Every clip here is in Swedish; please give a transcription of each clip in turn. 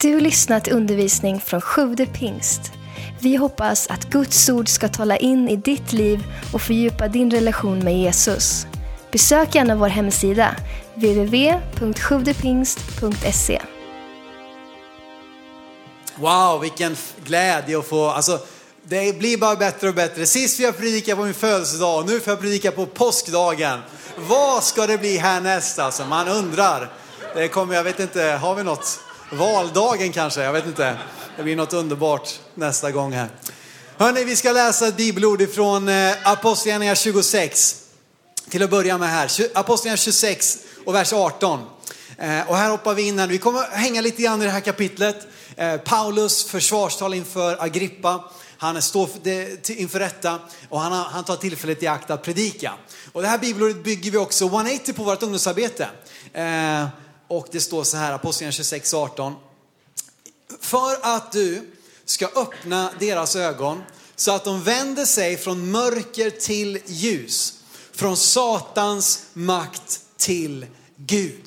Du lyssnat till undervisning från Sjude pingst. Vi hoppas att Guds ord ska tala in i ditt liv och fördjupa din relation med Jesus. Besök gärna vår hemsida, www.sjuvdepingst.se. Wow, vilken glädje att få, alltså det blir bara bättre och bättre. Sist jag predikade på min födelsedag, och nu får jag predika på påskdagen. Vad ska det bli härnäst alltså? Man undrar. Det kommer, jag vet inte, har vi något? Valdagen kanske? Jag vet inte. Det blir något underbart nästa gång här. Hörni, vi ska läsa ett bibelord ifrån eh, Apostlagärningarna 26. Till att börja med här, Apostlagärningarna 26 och vers 18. Eh, och här hoppar vi in här. Vi kommer hänga lite grann i det här kapitlet. Eh, Paulus försvarstal inför Agrippa. Han står inför rätta och han, han tar tillfället i akt att predika. Och det här bibelordet bygger vi också 180 på vårt ungdomsarbete. Och det står så här, Apostlagärningarna 26-18. För att du ska öppna deras ögon så att de vänder sig från mörker till ljus, från Satans makt till Gud.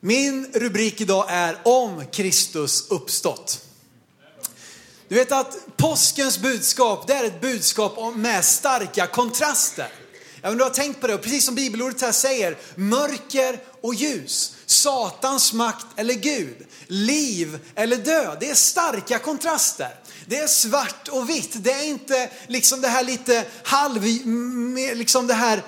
Min rubrik idag är om Kristus uppstått. Du vet att påskens budskap, det är ett budskap med starka kontraster. Jag men om du har tänkt på det, och precis som bibelordet här säger, mörker och ljus, Satans makt eller Gud, liv eller död. Det är starka kontraster. Det är svart och vitt, det är inte liksom det här lite halv, liksom det här,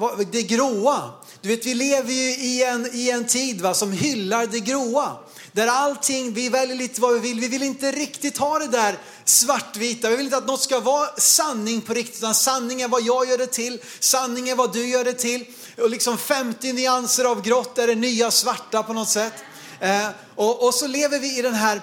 eh, det gråa. Du vet, vi lever ju i en, i en tid va, som hyllar det gråa. Där allting, vi väljer lite vad vi vill. Vi vill inte riktigt ha det där svartvita. Vi vill inte att något ska vara sanning på riktigt. Utan sanning är vad jag gör det till. Sanning är vad du gör det till. Och liksom 50 nyanser av grått är det nya svarta på något sätt. Eh, och, och så lever vi i den här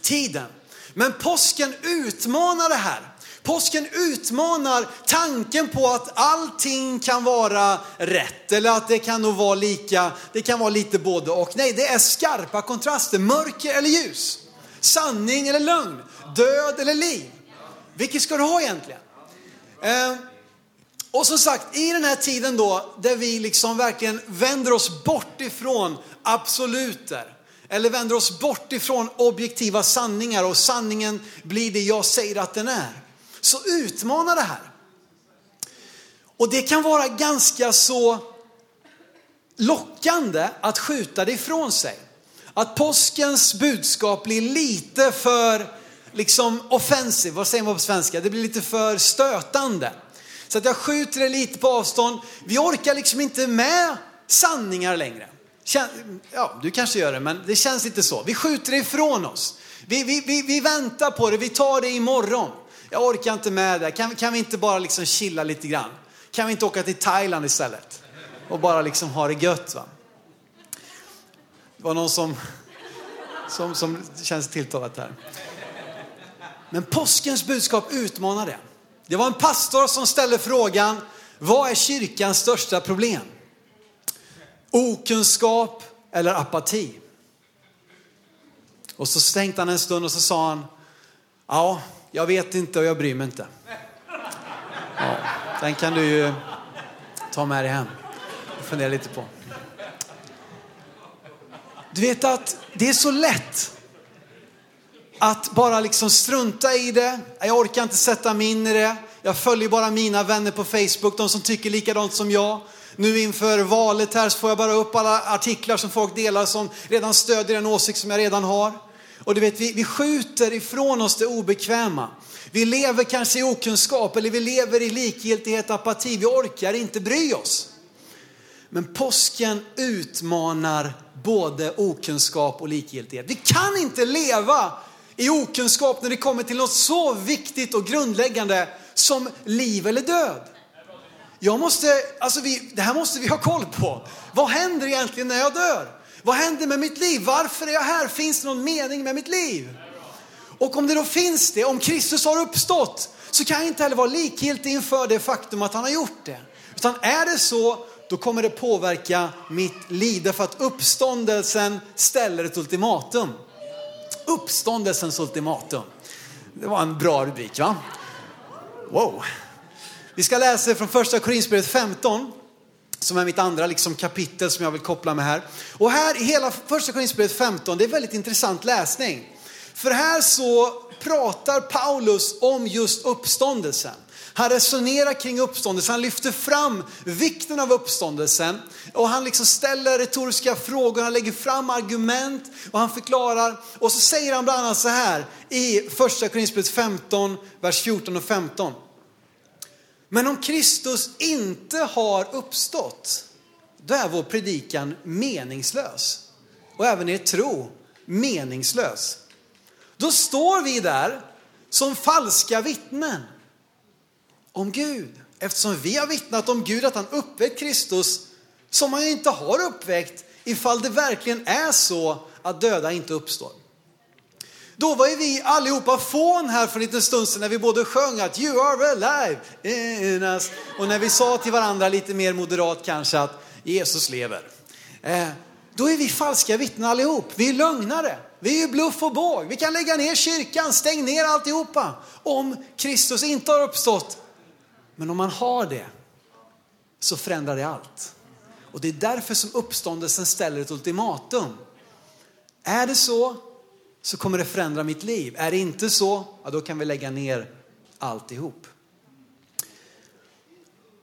tiden. Men påsken utmanar det här. Påsken utmanar tanken på att allting kan vara rätt eller att det kan nog vara lika, det kan vara lite både och. Nej, det är skarpa kontraster, mörker eller ljus, sanning eller lögn, död eller liv. Vilket ska du ha egentligen? Eh, och som sagt, i den här tiden då, där vi liksom verkligen vänder oss bort ifrån absoluter. Eller vänder oss bort ifrån objektiva sanningar och sanningen blir det jag säger att den är. Så utmana det här. Och det kan vara ganska så lockande att skjuta det ifrån sig. Att påskens budskap blir lite för liksom offensiv, vad säger man på svenska? Det blir lite för stötande. Så att jag skjuter det lite på avstånd. Vi orkar liksom inte med sanningar längre. Ja, du kanske gör det, men det känns inte så. Vi skjuter det ifrån oss. Vi, vi, vi, vi väntar på det, vi tar det imorgon. Jag orkar inte med det. Kan, kan vi inte bara liksom chilla lite grann? Kan vi inte åka till Thailand istället? Och bara liksom ha det gött va? Det var någon som, som, som känns tilltalat här. Men påskens budskap utmanar det. Det var en pastor som ställde frågan, vad är kyrkans största problem? Okunskap eller apati? Och så stänkte han en stund och så sa han, ja, jag vet inte och jag bryr mig inte. Ja, den kan du ju ta med dig hem och fundera lite på. Du vet att det är så lätt att bara liksom strunta i det. Jag orkar inte sätta mig in i det. Jag följer bara mina vänner på Facebook, de som tycker likadant som jag. Nu inför valet här så får jag bara upp alla artiklar som folk delar som redan stödjer den åsikt som jag redan har. Och du vet, vi, vi skjuter ifrån oss det obekväma. Vi lever kanske i okunskap eller vi lever i likgiltighet, apati. Vi orkar inte bry oss. Men påsken utmanar både okunskap och likgiltighet. Vi kan inte leva i okunskap när det kommer till något så viktigt och grundläggande som liv eller död. Jag måste, alltså vi, det här måste vi ha koll på. Vad händer egentligen när jag dör? Vad händer med mitt liv? Varför är jag här? Finns det någon mening med mitt liv? Och om det då finns det, om Kristus har uppstått, så kan jag inte heller vara likgiltig inför det faktum att han har gjort det. Utan är det så, då kommer det påverka mitt liv. Därför att uppståndelsen ställer ett ultimatum. Uppståndelsens ultimatum. Det var en bra rubrik va? Wow. Vi ska läsa från första Korinthierbrevet 15. som är mitt andra liksom, kapitel som jag vill koppla med här. Och här i hela första Korinthierbrevet 15, det är väldigt intressant läsning. För här så pratar Paulus om just uppståndelsen. Han resonerar kring uppståndelsen, han lyfter fram vikten av uppståndelsen och han liksom ställer retoriska frågor, han lägger fram argument och han förklarar. Och så säger han bland annat så här i första Korinthierbrevet 15, vers 14 och 15. Men om Kristus inte har uppstått, då är vår predikan meningslös. Och även er tro meningslös. Då står vi där som falska vittnen om Gud. Eftersom vi har vittnat om Gud att han uppväckt Kristus som han inte har uppväckt ifall det verkligen är så att döda inte uppstår. Då var ju vi allihopa fån här för en liten stund sedan när vi både sjöng att you are alive in us och när vi sa till varandra lite mer moderat kanske att Jesus lever. Eh, då är vi falska vittnen allihop. Vi är lögnare. Vi är bluff och båg. Vi kan lägga ner kyrkan, stäng ner alltihopa. Om Kristus inte har uppstått. Men om man har det så förändrar det allt. Och det är därför som uppståndelsen ställer ett ultimatum. Är det så, så kommer det förändra mitt liv. Är det inte så, ja, då kan vi lägga ner alltihop.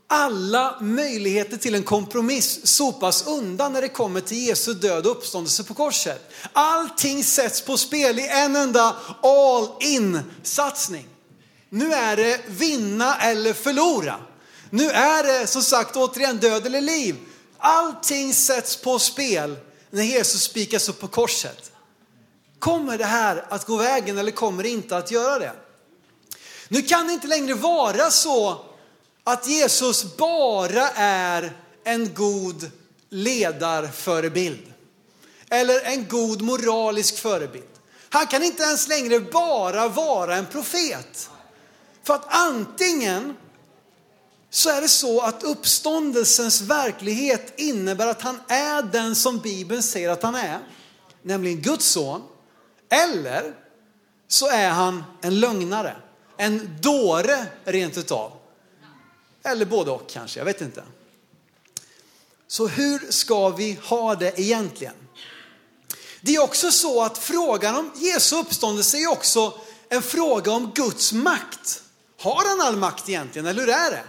Alla möjligheter till en kompromiss sopas undan när det kommer till Jesu död och uppståndelse på korset. Allting sätts på spel i en enda all in satsning. Nu är det vinna eller förlora. Nu är det som sagt återigen död eller liv. Allting sätts på spel när Jesus spikas upp på korset. Kommer det här att gå vägen eller kommer det inte att göra det? Nu kan det inte längre vara så att Jesus bara är en god ledarförebild. Eller en god moralisk förebild. Han kan inte ens längre bara vara en profet. För att antingen så är det så att uppståndelsens verklighet innebär att han är den som Bibeln säger att han är, nämligen Guds son. Eller så är han en lögnare, en dåre rent utav. Eller både och kanske, jag vet inte. Så hur ska vi ha det egentligen? Det är också så att frågan om Jesu uppståndelse är också en fråga om Guds makt. Har han all makt egentligen, eller hur är det?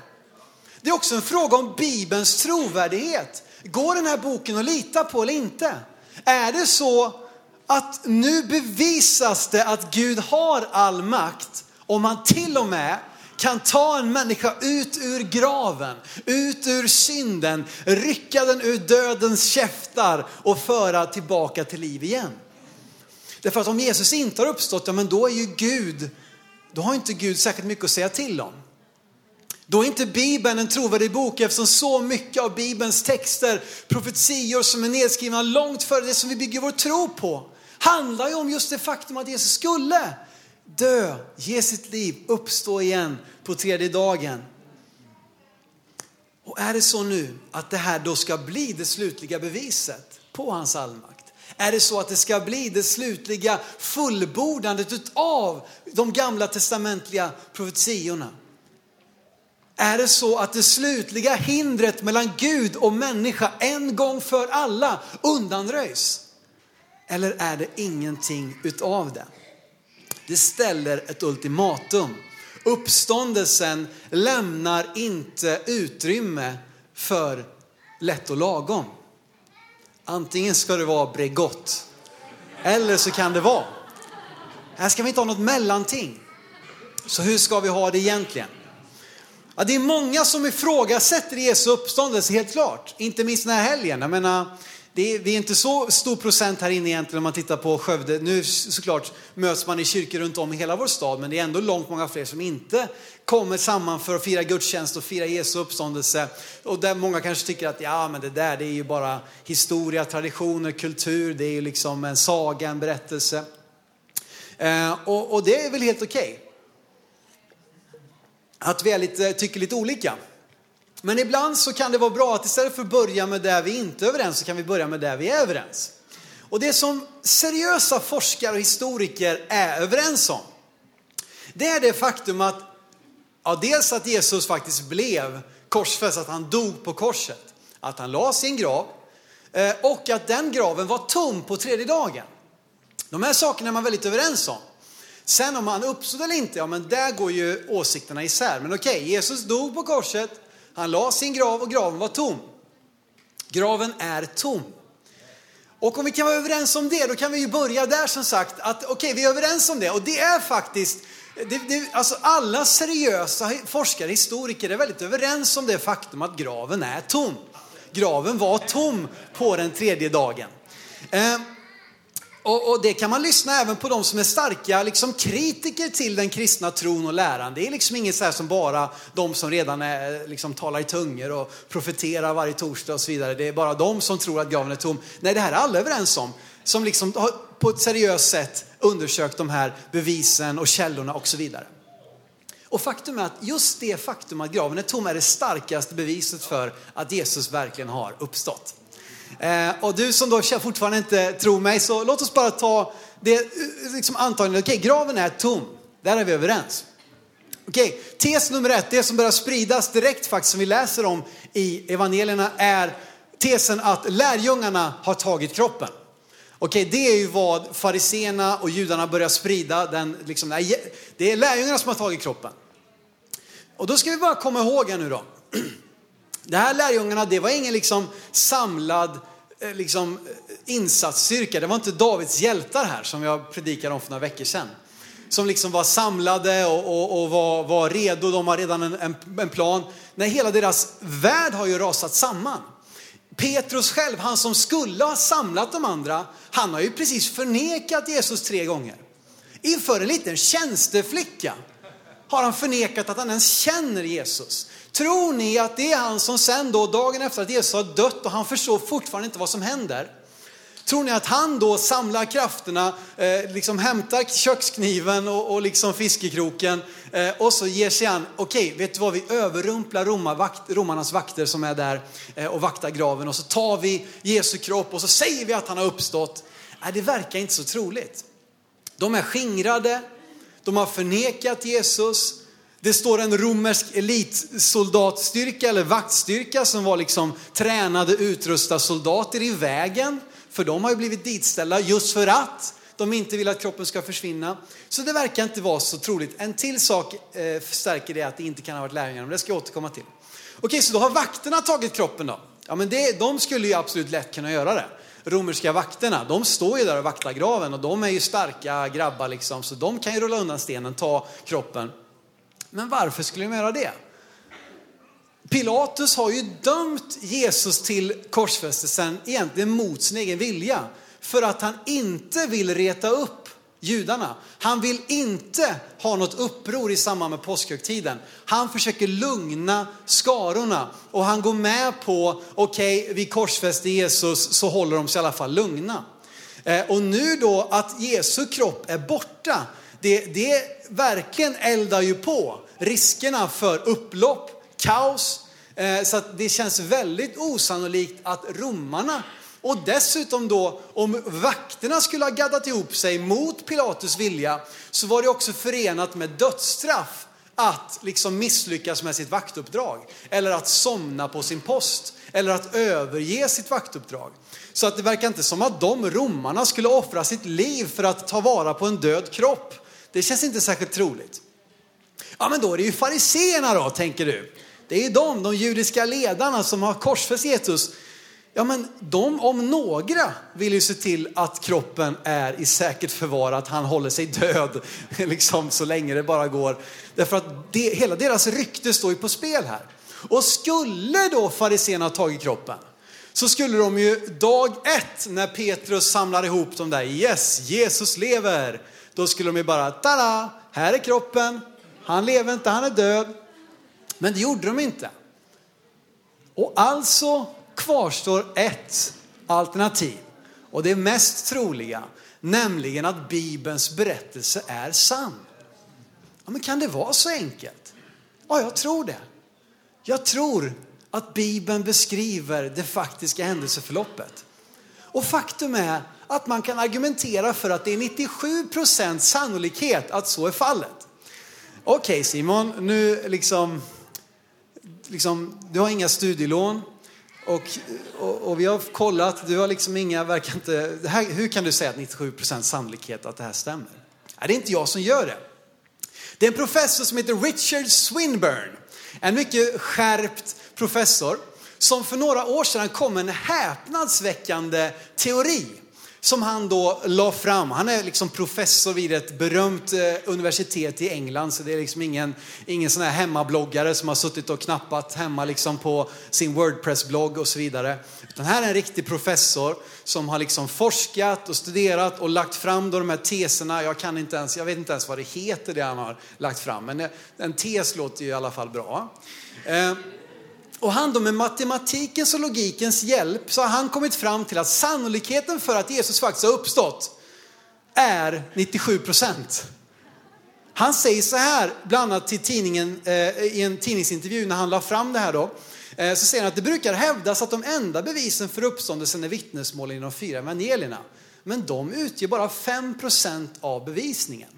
Det är också en fråga om Bibelns trovärdighet. Går den här boken att lita på eller inte? Är det så att nu bevisas det att Gud har all makt om han till och med kan ta en människa ut ur graven, ut ur synden, rycka den ur dödens käftar och föra tillbaka till liv igen. Därför att om Jesus inte har uppstått, ja men då är ju Gud, då har inte Gud särskilt mycket att säga till om. Då är inte Bibeln en trovärdig bok eftersom så mycket av Bibelns texter, profetior som är nedskrivna långt före det som vi bygger vår tro på, handlar ju om just det faktum att Jesus skulle dö, ge sitt liv, uppstå igen på tredje dagen. Och är det så nu att det här då ska bli det slutliga beviset på hans allmakt? Är det så att det ska bli det slutliga fullbordandet av de gamla testamentliga profetiorna? Är det så att det slutliga hindret mellan Gud och människa en gång för alla undanröjs? Eller är det ingenting utav det? Det ställer ett ultimatum. Uppståndelsen lämnar inte utrymme för lätt och lagom. Antingen ska det vara Bregott eller så kan det vara. Här ska vi inte ha något mellanting. Så hur ska vi ha det egentligen? Ja, det är många som ifrågasätter Jesu uppståndelse, helt klart. Inte minst den här helgen. Jag menar, det är, vi är inte så stor procent här inne egentligen om man tittar på Skövde. Nu såklart möts man i kyrkor runt om i hela vår stad, men det är ändå långt många fler som inte kommer samman för att fira gudstjänst och fira Jesu uppståndelse. Och där många kanske tycker att ja, men det där det är ju bara historia, traditioner, kultur, det är ju liksom en saga, en berättelse. Eh, och, och, det är väl helt okej. Okay. Att vi är lite, tycker lite olika. Men ibland så kan det vara bra att istället för att börja med det vi inte är överens så kan vi börja med det vi är överens. Och det som seriösa forskare och historiker är överens om, det är det faktum att, ja, dels att Jesus faktiskt blev korsfäst, att han dog på korset. att han la sin grav eh, och att den graven var tom på tredje dagen. De här sakerna är man väldigt överens om. Sen om han uppstod eller inte, ja men där går ju åsikterna isär. Men okej, Jesus dog på korset, han la sin grav och graven var tom. Graven är tom. Och om vi kan vara överens om det, då kan vi ju börja där som sagt, att okej, okay, vi är överens om det. Och det är faktiskt, det, det, alltså alla seriösa forskare, historiker är väldigt överens om det faktum att graven är tom. Graven var tom på den tredje dagen. Eh, och, och, det kan man lyssna även på de som är starka liksom, kritiker till den kristna tron och läran. Det är liksom inget så som bara de som redan är, liksom, talar i tungor och profeterar varje torsdag och så vidare. Det är bara de som tror att graven är tom. Nej, det här är alla överens om. Som liksom har på ett seriöst sätt undersökt de här bevisen och källorna och så vidare. Och faktum är att just det faktum att graven är tom är det starkaste beviset för att Jesus verkligen har uppstått. Eh, och du som då fortfarande inte tror mig, så låt oss bara ta det eh, liksom antagandet. Okej, okay, graven är tom. Där är vi överens. Okej, okay, tes nummer ett, det som börjar spridas direkt faktiskt, som vi läser om i evangelierna, är tesen att lärjungarna har tagit kroppen. Okej, okay, det är ju vad fariseerna och judarna börjar sprida. Den, liksom, det är lärjungarna som har tagit kroppen. Och då ska vi bara komma ihåg här nu då. Det här lärjungarna, det var ingen liksom samlad eh, liksom, eh, insatsstyrka. Det var inte Davids hjältar här som jag predikade om för några veckor sedan. Som liksom var samlade och, och, och var, var, redo, de har redan en, en, en plan. Nej, hela deras värld har ju rasat samman. Petrus själv, han som skulle ha samlat de andra, han har ju precis förnekat Jesus tre gånger. Inför en liten tjänsteflicka har han förnekat att han ens känner Jesus. Tror ni att det är han som sen då, dagen efter att Jesus har dött och han förstår fortfarande inte vad som händer. Tror ni att han då samlar krafterna, eh, liksom hämtar kökskniven och, och liksom fiskekroken eh, och så ger sig an, okej, okay, vet du vad, vi överrumplar romarvakt, romarnas vakter som är där eh, och vaktar graven och så tar vi Jesu kropp och så säger vi att han har uppstått. Nej, det verkar inte så troligt. De är skingrade, de har förnekat Jesus, det står en romersk elitsoldatstyrka eller vaktstyrka som var liksom tränade, utrustade soldater i vägen. För de har ju blivit ditställda just för att de inte vill att kroppen ska försvinna. Så det verkar inte vara så troligt. En till sak eh, det att det inte kan ha varit lärjungarna, men det ska jag återkomma till. Okej, så då har vakterna tagit kroppen då? Ja, men det, de skulle ju absolut lätt kunna göra det. Romerska vakterna, de står ju där och vaktar graven och de är ju starka grabbar liksom, så de kan ju rulla undan stenen, ta kroppen. Men varför skulle de göra det? Pilatus har ju dömt Jesus till korsfästelsen egentligen mot sin egen vilja. För att han inte vill reta upp judarna. Han vill inte ha något uppror i samband med påskhögtiden. Han försöker lugna skarorna och han går med på, okej, okay, vi korsfäster Jesus så håller de sig i alla fall lugna. Eh, och nu då att Jesu kropp är borta, det, det verkligen eldar ju på riskerna för upplopp, kaos. Eh, så att det känns väldigt osannolikt att romarna och dessutom då om vakterna skulle ha gaddat ihop sig mot Pilatus vilja så var det också förenat med dödsstraff att liksom misslyckas med sitt vaktuppdrag. Eller att somna på sin post. Eller att överge sitt vaktuppdrag. Så att det verkar inte som att de romarna skulle offra sitt liv för att ta vara på en död kropp. Det känns inte särskilt troligt. Ja men då är det ju fariseerna då, tänker du. Det är ju de, de judiska ledarna som har korsfäst Jesus. Ja men de om några vill ju se till att kroppen är i säkert förvar, att han håller sig död liksom så länge det bara går. Därför att det, hela deras rykte står ju på spel här. Och skulle då fariséerna ha tagit kroppen så skulle de ju dag ett när Petrus samlar ihop dem där, yes, Jesus lever. Då skulle de ju bara, tada, här är kroppen, han lever inte, han är död. Men det gjorde de inte. Och alltså kvarstår ett alternativ. Och det mest troliga, nämligen att Bibelns berättelse är sann. Ja, men kan det vara så enkelt? Ja, jag tror det. Jag tror att Bibeln beskriver det faktiska händelseförloppet. Och faktum är att man kan argumentera för att det är 97 procents sannolikhet att så är fallet. Okej okay, Simon, nu liksom, liksom, du har inga studielån och, och, och, vi har kollat, du har liksom inga, verkar inte, här, hur kan du säga att 97% sannolikhet att det här stämmer? Nej, det är inte jag som gör det. Det är en professor som heter Richard Swinburne. En mycket skärpt professor som för några år sedan kom med en häpnadsväckande teori som han då la fram. Han är liksom professor vid ett berömt eh, universitet i England, så det är liksom ingen, ingen sån här hemmabloggare som har suttit och knappat hemma liksom på sin Wordpress-blogg och så vidare. Utan här är en riktig professor som har liksom forskat och studerat och lagt fram då de här teserna. Jag kan inte ens, jag vet inte ens vad det heter det han har lagt fram, men en tes låter ju i alla fall bra. Eh, och han då med matematikens och logikens hjälp så har han kommit fram till att sannolikheten för att Jesus faktiskt har uppstått är 97 procent. Han säger så här, bland annat till tidningen, eh, i en tidningsintervju när han la fram det här då. Eh, så säger han att det brukar hävdas att de enda bevisen för uppståndelsen är vittnesmålen i de fyra evangelierna. Men de utgör bara 5 procent av bevisningen.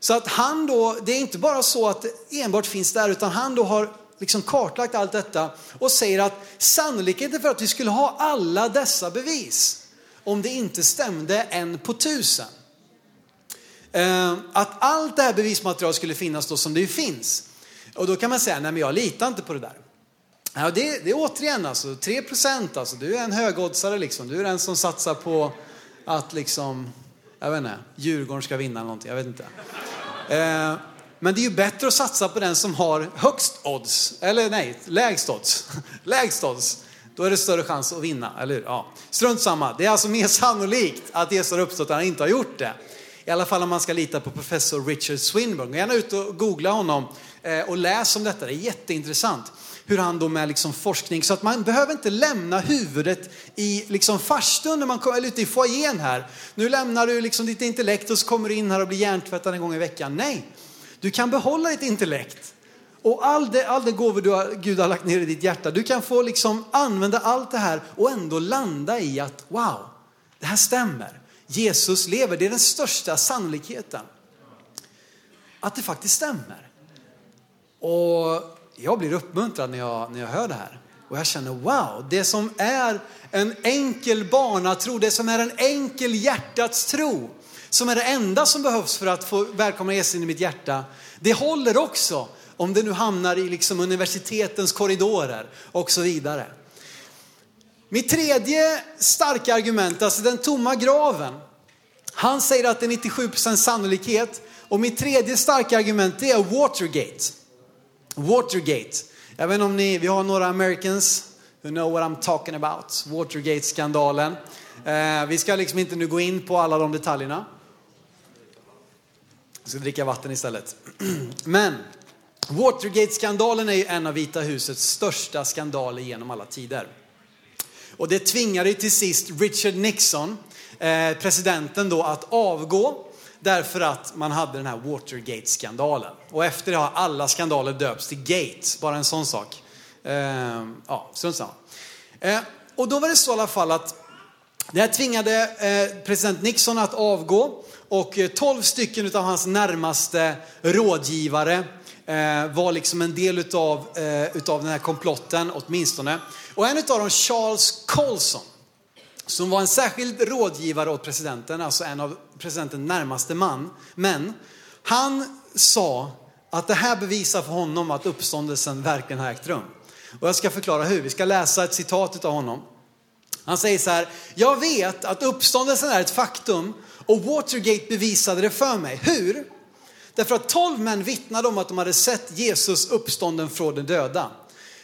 Så att han då, det är inte bara så att det enbart finns där, utan han då har liksom kartlagt allt detta och säger att sannolikheten för att vi skulle ha alla dessa bevis, om det inte stämde en på tusen. Eh, att allt det här bevismaterialet skulle finnas då som det ju finns. Och då kan man säga, nej men jag litar inte på det där. Ja, det, det är återigen alltså 3 procent, alltså, du är en högoddsare liksom. Du är den som satsar på att liksom, jag vet inte, Djurgården ska vinna någonting, jag vet inte. Eh, men det är ju bättre att satsa på den som har högst odds, eller nej, lägst odds. lägst odds. Då är det större chans att vinna, eller hur? Ja. Strunt samma, det är alltså mer sannolikt att Jesus har uppstått än att han inte har gjort det. I alla fall om man ska lita på professor Richard Swinburne. Gå gärna ut och googla honom eh, och läs om detta, det är jätteintressant. Hur han då med liksom forskning, så att man behöver inte lämna huvudet i liksom farstun när man kommer ute i foajén här. Nu lämnar du liksom ditt intellekt och så kommer du in här och blir hjärntvättad en gång i veckan. Nej, du kan behålla ditt intellekt och all det, all det gåvor du har, Gud har lagt ner i ditt hjärta. Du kan få liksom använda allt det här och ändå landa i att wow, det här stämmer. Jesus lever, det är den största sannolikheten. Att det faktiskt stämmer. Och jag blir uppmuntrad när jag, när jag hör det här. Och jag känner wow, det som är en enkel barnatro, det som är en enkel hjärtats tro, som är det enda som behövs för att få välkomna Jesus in i mitt hjärta, det håller också om det nu hamnar i liksom universitetens korridorer och så vidare. Mitt tredje starka argument, alltså den tomma graven. Han säger att det är 97% sannolikhet och mitt tredje starka argument det är Watergate. Watergate. Jag vet inte om ni, vi har några Americans who know what I'm talking about. Watergate-skandalen. Eh, vi ska liksom inte nu gå in på alla de detaljerna. Jag ska dricka vatten istället. Men Watergate-skandalen är ju en av Vita husets största skandaler genom alla tider. Och det tvingade till sist Richard Nixon, eh, presidenten då, att avgå därför att man hade den här Watergate-skandalen. Och efter det har alla skandaler döpts till Gate, bara en sån sak. Eh, ja, strunt samma. Eh, och då var det så i alla fall att det här tvingade eh, president Nixon att avgå och eh, 12 stycken av hans närmaste rådgivare eh, var liksom en del utav, eh, utav den här komplotten åtminstone. Och en utav dem, Charles Colson, som var en särskild rådgivare åt presidenten, alltså en av presidentens närmaste man, men han sa att det här bevisar för honom att uppståndelsen verkligen har ägt rum. Och jag ska förklara hur. Vi ska läsa ett citat av honom. Han säger så här, jag vet att uppståndelsen är ett faktum och Watergate bevisade det för mig. Hur? Därför att tolv män vittnade om att de hade sett Jesus uppstånden från de döda.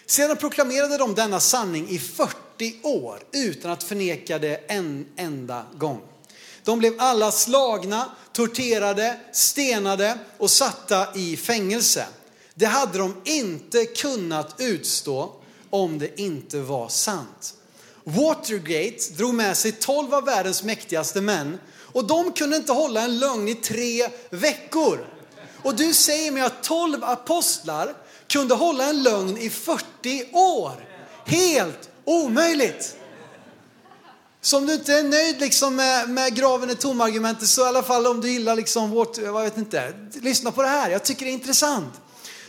Sedan proklamerade de denna sanning i 40 år utan att förneka det en enda gång. De blev alla slagna, torterade, stenade och satta i fängelse. Det hade de inte kunnat utstå om det inte var sant. Watergate drog med sig 12 av världens mäktigaste män och de kunde inte hålla en lögn i tre veckor. Och du säger mig att 12 apostlar kunde hålla en lögn i 40 år. Helt omöjligt. Så om du inte är nöjd liksom med, med graven är tom argumentet så i alla fall om du gillar liksom vårt, jag vet inte, lyssna på det här. Jag tycker det är intressant.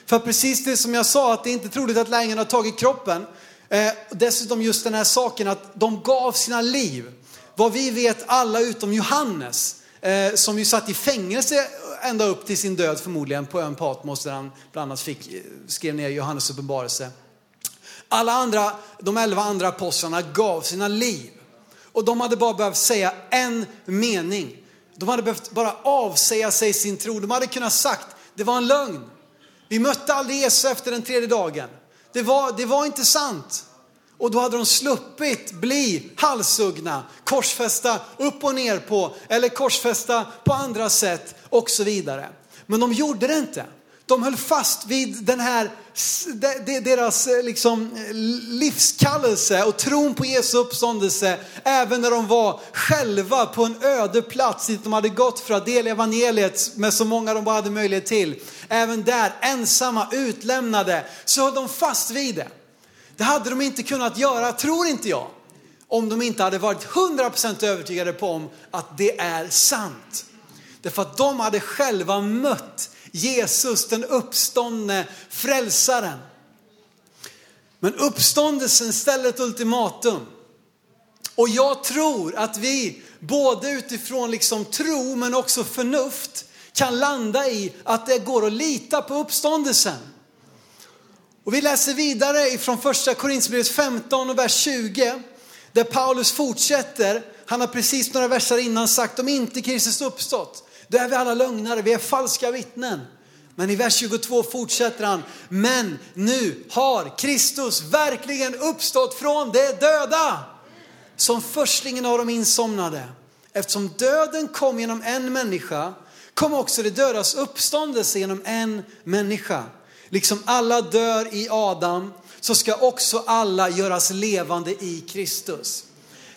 För precis det som jag sa att det är inte troligt att lärjungarna har tagit kroppen Eh, dessutom just den här saken att de gav sina liv. Vad vi vet alla utom Johannes, eh, som ju satt i fängelse ända upp till sin död förmodligen på ön Patmos där han bland annat fick, eh, skrev ner Johannes uppenbarelse. Alla andra, de elva andra apostlarna gav sina liv. Och de hade bara behövt säga en mening. De hade behövt bara avsäga sig sin tro. De hade kunnat sagt, det var en lögn. Vi mötte aldrig Jesus efter den tredje dagen. Det var, det var inte sant. Och då hade de sluppit bli halshuggna, korsfästa upp och ner på, eller korsfästa på andra sätt och så vidare. Men de gjorde det inte. De höll fast vid den här, deras eh, liksom livskallelse och tron på Jesu uppståndelse, även när de var själva på en öde plats dit de hade gått för att dela evangeliet med så många de bara hade möjlighet till. Även där, ensamma, utlämnade, så höll de fast vid det. Det hade de inte kunnat göra, tror inte jag, om de inte hade varit 100% övertygade på om att det är sant. Därför att de hade själva mött Jesus, den uppståndne frälsaren. Men uppståndelsen ställer ett ultimatum. Och jag tror att vi, både utifrån liksom tro men också förnuft, kan landa i att det går att lita på uppståndelsen. Och vi läser vidare ifrån första Korinthierbrevet 15 och vers 20, där Paulus fortsätter. Han har precis några verser innan sagt om inte Kristus uppstått, då är vi alla lögnare, vi är falska vittnen. Men i vers 22 fortsätter han, men nu har Kristus verkligen uppstått från de döda. Som förstlingen av de insomnade. Eftersom döden kom genom en människa, kom också det dödas uppståndelse genom en människa. Liksom alla dör i Adam, så ska också alla göras levande i Kristus.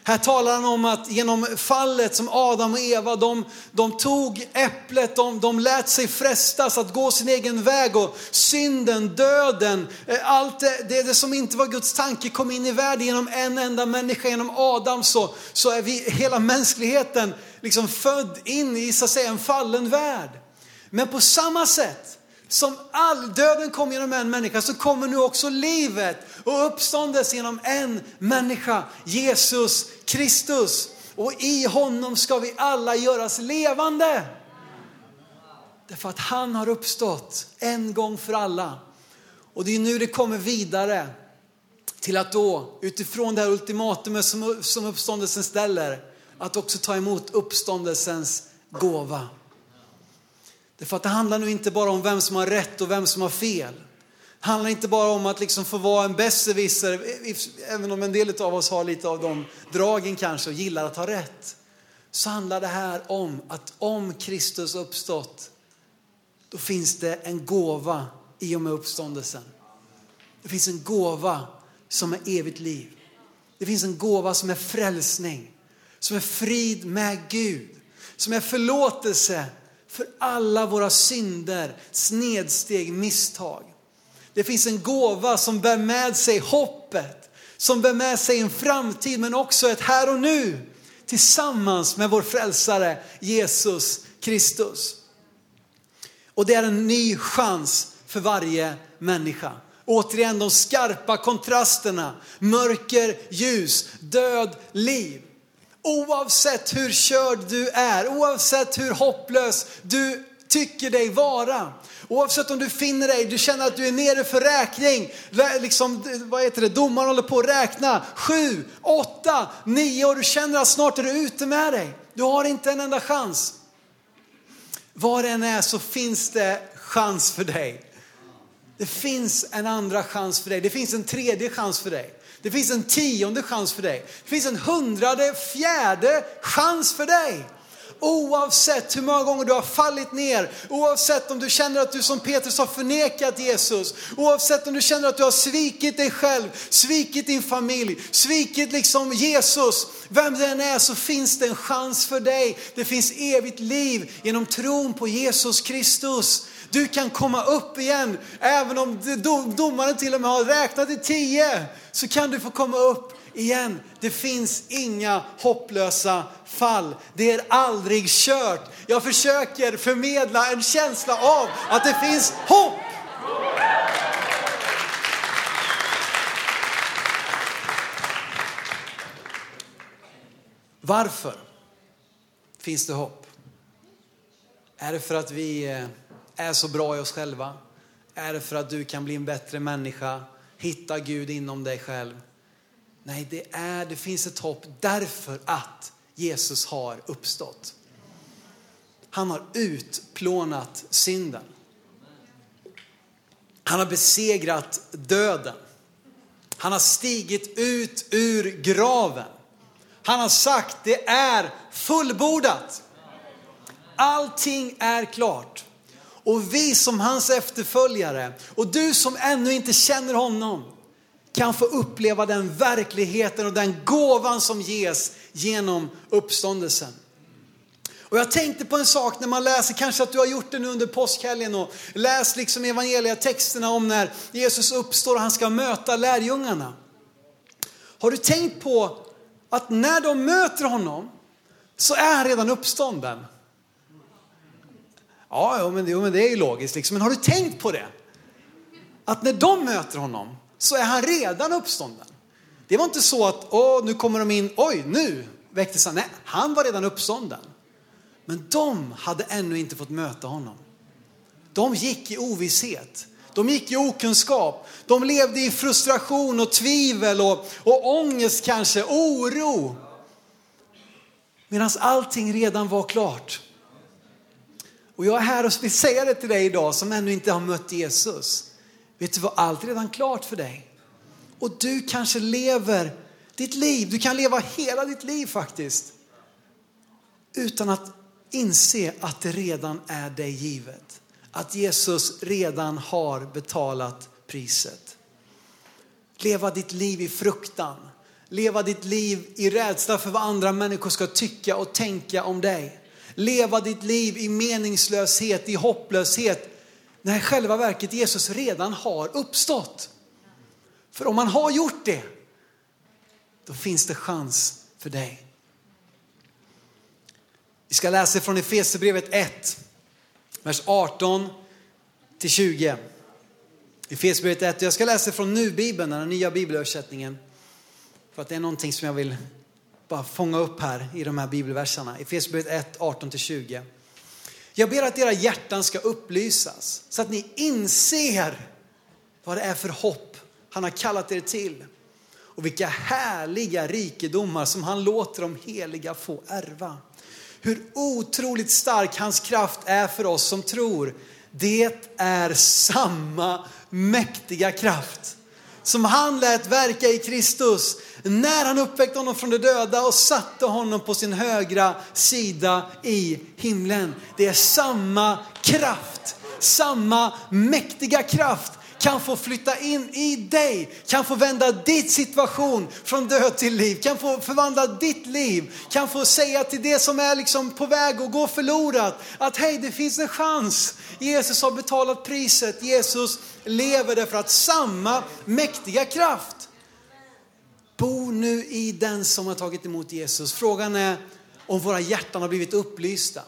Här talar han om att genom fallet som Adam och Eva, de, de tog äpplet, de, de lät sig frestas att gå sin egen väg och synden, döden, eh, allt det, det, det som inte var Guds tanke kom in i världen genom en enda människa, genom Adam så, så är vi, hela mänskligheten liksom född in i så att säga en fallen värld. Men på samma sätt som all döden kom genom en människa så kommer nu också livet och uppståndes genom en människa, Jesus Kristus. Och i honom ska vi alla göras levande. Därför att han har uppstått en gång för alla. Och det är nu det kommer vidare till att då utifrån det här ultimatumet som, som uppståndelsen ställer, att också ta emot uppståndelsens gåva. Därför att det handlar nu inte bara om vem som har rätt och vem som har fel. Det handlar inte bara om att liksom få vara en besserwisser, även om en del av oss har lite av de dragen kanske och gillar att ha rätt. Så handlar det här om att om Kristus uppstått, då finns det en gåva i och med uppståndelsen. Det finns en gåva som är evigt liv. Det finns en gåva som är frälsning, som är frid med Gud, som är förlåtelse för alla våra synder, snedsteg, misstag. Det finns en gåva som bär med sig hoppet, som bär med sig en framtid men också ett här och nu tillsammans med vår frälsare Jesus Kristus. Och det är en ny chans för varje människa. Återigen de skarpa kontrasterna, mörker, ljus, död, liv. Oavsett hur körd du är, oavsett hur hopplös du tycker dig vara. Oavsett om du finner dig, du känner att du är nere för räkning, liksom, vad heter det, domaren håller på att räkna, sju, åtta, nio och du känner att snart är du ute med dig. Du har inte en enda chans. Var det än är så finns det chans för dig. Det finns en andra chans för dig, det finns en tredje chans för dig. Det finns en tionde chans för dig. Det finns en hundrade, fjärde chans för dig. Oavsett hur många gånger du har fallit ner, oavsett om du känner att du som Petrus har förnekat Jesus, oavsett om du känner att du har svikit dig själv, svikit din familj, svikit liksom Jesus, vem det än är så finns det en chans för dig. Det finns evigt liv genom tron på Jesus Kristus. Du kan komma upp igen. Även om domaren till och med har räknat till tio så kan du få komma upp igen. Det finns inga hopplösa fall. Det är aldrig kört. Jag försöker förmedla en känsla av att det finns hopp. Varför finns det hopp? Är det för att vi eh, är så bra i oss själva? Är det för att du kan bli en bättre människa? Hitta Gud inom dig själv? Nej, det, är, det finns ett hopp därför att Jesus har uppstått. Han har utplånat synden. Han har besegrat döden. Han har stigit ut ur graven. Han har sagt det är fullbordat. Allting är klart. Och vi som hans efterföljare och du som ännu inte känner honom kan få uppleva den verkligheten och den gåvan som ges genom uppståndelsen. Och jag tänkte på en sak när man läser, kanske att du har gjort det nu under påskhelgen och läst liksom evangelietexterna om när Jesus uppstår och han ska möta lärjungarna. Har du tänkt på att när de möter honom så är han redan uppstånden? Ja, jo, men, jo, men det är ju logiskt liksom. Men har du tänkt på det? Att när de möter honom så är han redan uppstånden. Det var inte så att, åh, nu kommer de in, oj, nu väcktes han. Nej, han var redan uppstånden. Men de hade ännu inte fått möta honom. De gick i ovisshet. De gick i okunskap. De levde i frustration och tvivel och, och ångest kanske, oro. Medan allting redan var klart. Och jag är här och vill säga det till dig idag som ännu inte har mött Jesus. Vet du vad, allt är redan klart för dig. Och du kanske lever ditt liv, du kan leva hela ditt liv faktiskt. Utan att inse att det redan är dig givet. Att Jesus redan har betalat priset. Leva ditt liv i fruktan. Leva ditt liv i rädsla för vad andra människor ska tycka och tänka om dig. Leva ditt liv i meningslöshet, i hopplöshet. När själva verket Jesus redan har uppstått. För om man har gjort det, då finns det chans för dig. Vi ska läsa från Efesierbrevet 1, vers 18 till 20. Efesierbrevet 1, jag ska läsa från Nu-bibeln, den nya bibelöversättningen. För att det är någonting som jag vill bara fånga upp här i de här bibelverserna. Efesierbrevet 1, 18-20. Jag ber att era hjärtan ska upplysas så att ni inser vad det är för hopp han har kallat er till. Och vilka härliga rikedomar som han låter de heliga få ärva hur otroligt stark hans kraft är för oss som tror. Det är samma mäktiga kraft som han lät verka i Kristus när han uppväckte honom från de döda och satte honom på sin högra sida i himlen. Det är samma kraft, samma mäktiga kraft kan få flytta in i dig, kan få vända ditt situation från död till liv, kan få förvandla ditt liv, kan få säga till det som är liksom på väg att gå förlorat att hej, det finns en chans. Jesus har betalat priset, Jesus lever därför att samma mäktiga kraft bor nu i den som har tagit emot Jesus. Frågan är om våra hjärtan har blivit upplysta.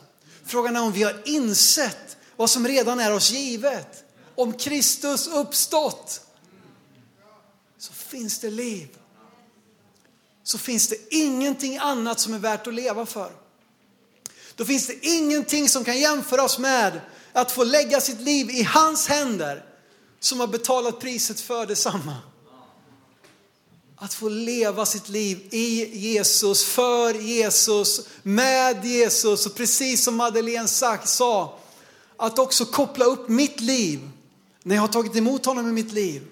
Frågan är om vi har insett vad som redan är oss givet om Kristus uppstått så finns det liv. Så finns det ingenting annat som är värt att leva för. Då finns det ingenting som kan jämföras med att få lägga sitt liv i hans händer som har betalat priset för detsamma. Att få leva sitt liv i Jesus, för Jesus, med Jesus och precis som Madeleine sagt, sa, att också koppla upp mitt liv när jag har tagit emot honom i mitt liv,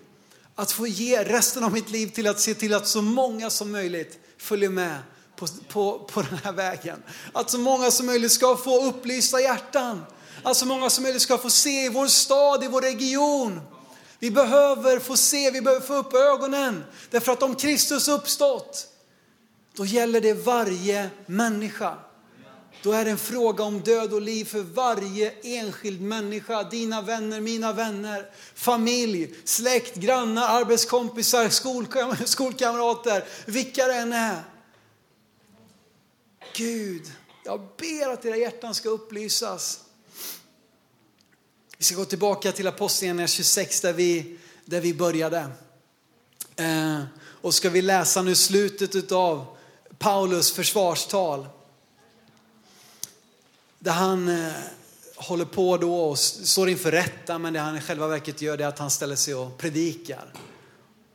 att få ge resten av mitt liv till att se till att så många som möjligt följer med på, på, på den här vägen. Att så många som möjligt ska få upplysta hjärtan. Att så många som möjligt ska få se i vår stad, i vår region. Vi behöver få se, vi behöver få upp ögonen. Därför att om Kristus uppstått, då gäller det varje människa. Då är det en fråga om död och liv för varje enskild människa. Dina vänner, mina vänner, familj, släkt, grannar, arbetskompisar, skolkam skolkamrater, vilka det än är. Gud, jag ber att era hjärtan ska upplysas. Vi ska gå tillbaka till Apostlagärningarna 26 där vi, där vi började. Eh, och ska vi läsa nu slutet av Paulus försvarstal. Där han eh, håller på då och står inför rätta men det han i själva verket gör det är att han ställer sig och predikar.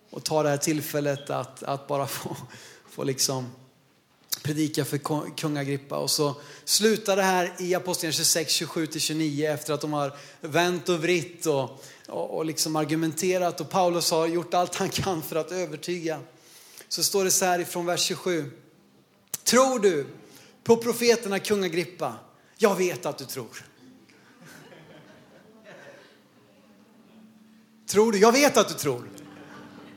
Och tar det här tillfället att, att bara få, få liksom predika för kung Agrippa. Och så slutar det här i Apostlagärningarna 26, 27-29 efter att de har vänt och vritt och, och, och liksom argumenterat och Paulus har gjort allt han kan för att övertyga. Så står det så här ifrån vers 27. Tror du på profeterna kung Agrippa? Jag vet att du tror. Tror du? Jag vet att du tror.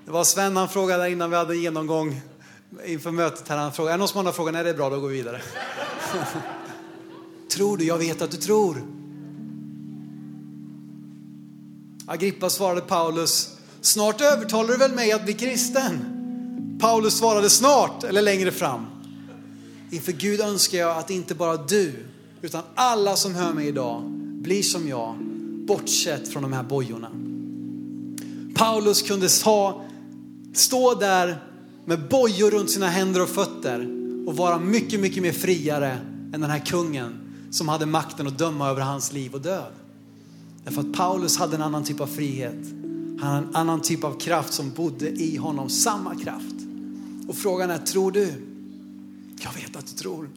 Det var Sven, han frågade innan vi hade genomgång inför mötet här. Han frågade, är det någon som har frågan? Nej, det är bra, då går vi vidare. tror du? Jag vet att du tror. Agrippa svarade Paulus, snart övertalar du väl mig att bli kristen? Paulus svarade snart, eller längre fram. Inför Gud önskar jag att inte bara du, utan alla som hör mig idag blir som jag, bortsett från de här bojorna. Paulus kunde ha, stå där med bojor runt sina händer och fötter och vara mycket, mycket mer friare än den här kungen som hade makten att döma över hans liv och död. Därför att Paulus hade en annan typ av frihet. Han hade en annan typ av kraft som bodde i honom, samma kraft. Och frågan är, tror du? Jag vet att du tror.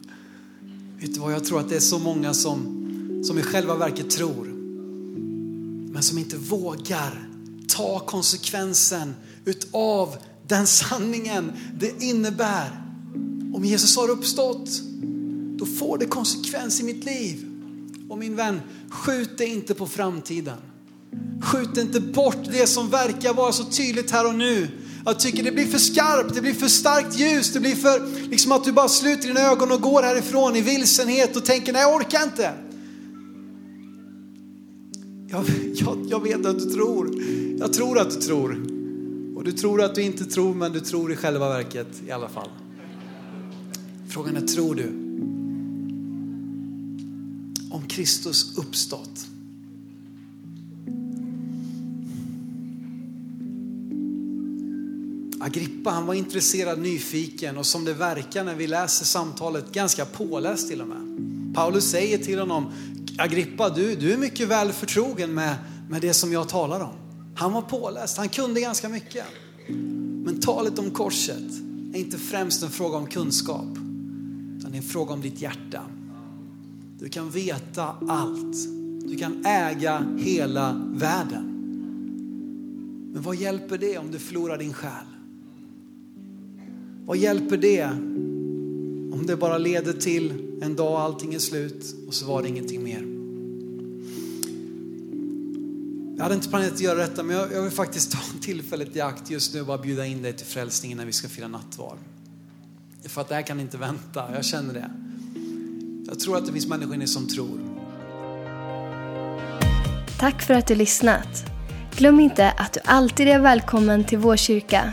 Vet du vad, jag tror att det är så många som, som i själva verket tror, men som inte vågar ta konsekvensen utav den sanningen det innebär. Om Jesus har uppstått, då får det konsekvens i mitt liv. Och min vän, skjut det inte på framtiden. Skjut inte bort det som verkar vara så tydligt här och nu. Jag tycker det blir för skarpt, det blir för starkt ljus, det blir för liksom att du bara sluter dina ögon och går härifrån i vilsenhet och tänker nej jag orkar inte. Jag, jag, jag vet att du tror, jag tror att du tror. Och du tror att du inte tror, men du tror i själva verket i alla fall. Frågan är, tror du? Om Kristus uppstått. Agrippa han var intresserad, nyfiken och som det verkar när vi läser samtalet ganska påläst till och med. Paulus säger till honom, Agrippa du, du är mycket väl förtrogen med, med det som jag talar om. Han var påläst, han kunde ganska mycket. Men talet om korset är inte främst en fråga om kunskap, utan det är en fråga om ditt hjärta. Du kan veta allt. Du kan äga hela världen. Men vad hjälper det om du förlorar din själ? Vad hjälper det om det bara leder till en dag allting är slut och så var det ingenting mer? Jag hade inte planerat att göra detta men jag, vill faktiskt ta tillfället i akt just nu och bara bjuda in dig till frälsningen när vi ska fira nattvard. För att det här kan inte vänta, jag känner det. Jag tror att det finns människor inne som tror. Tack för att du lyssnat. Glöm inte att du alltid är välkommen till vår kyrka.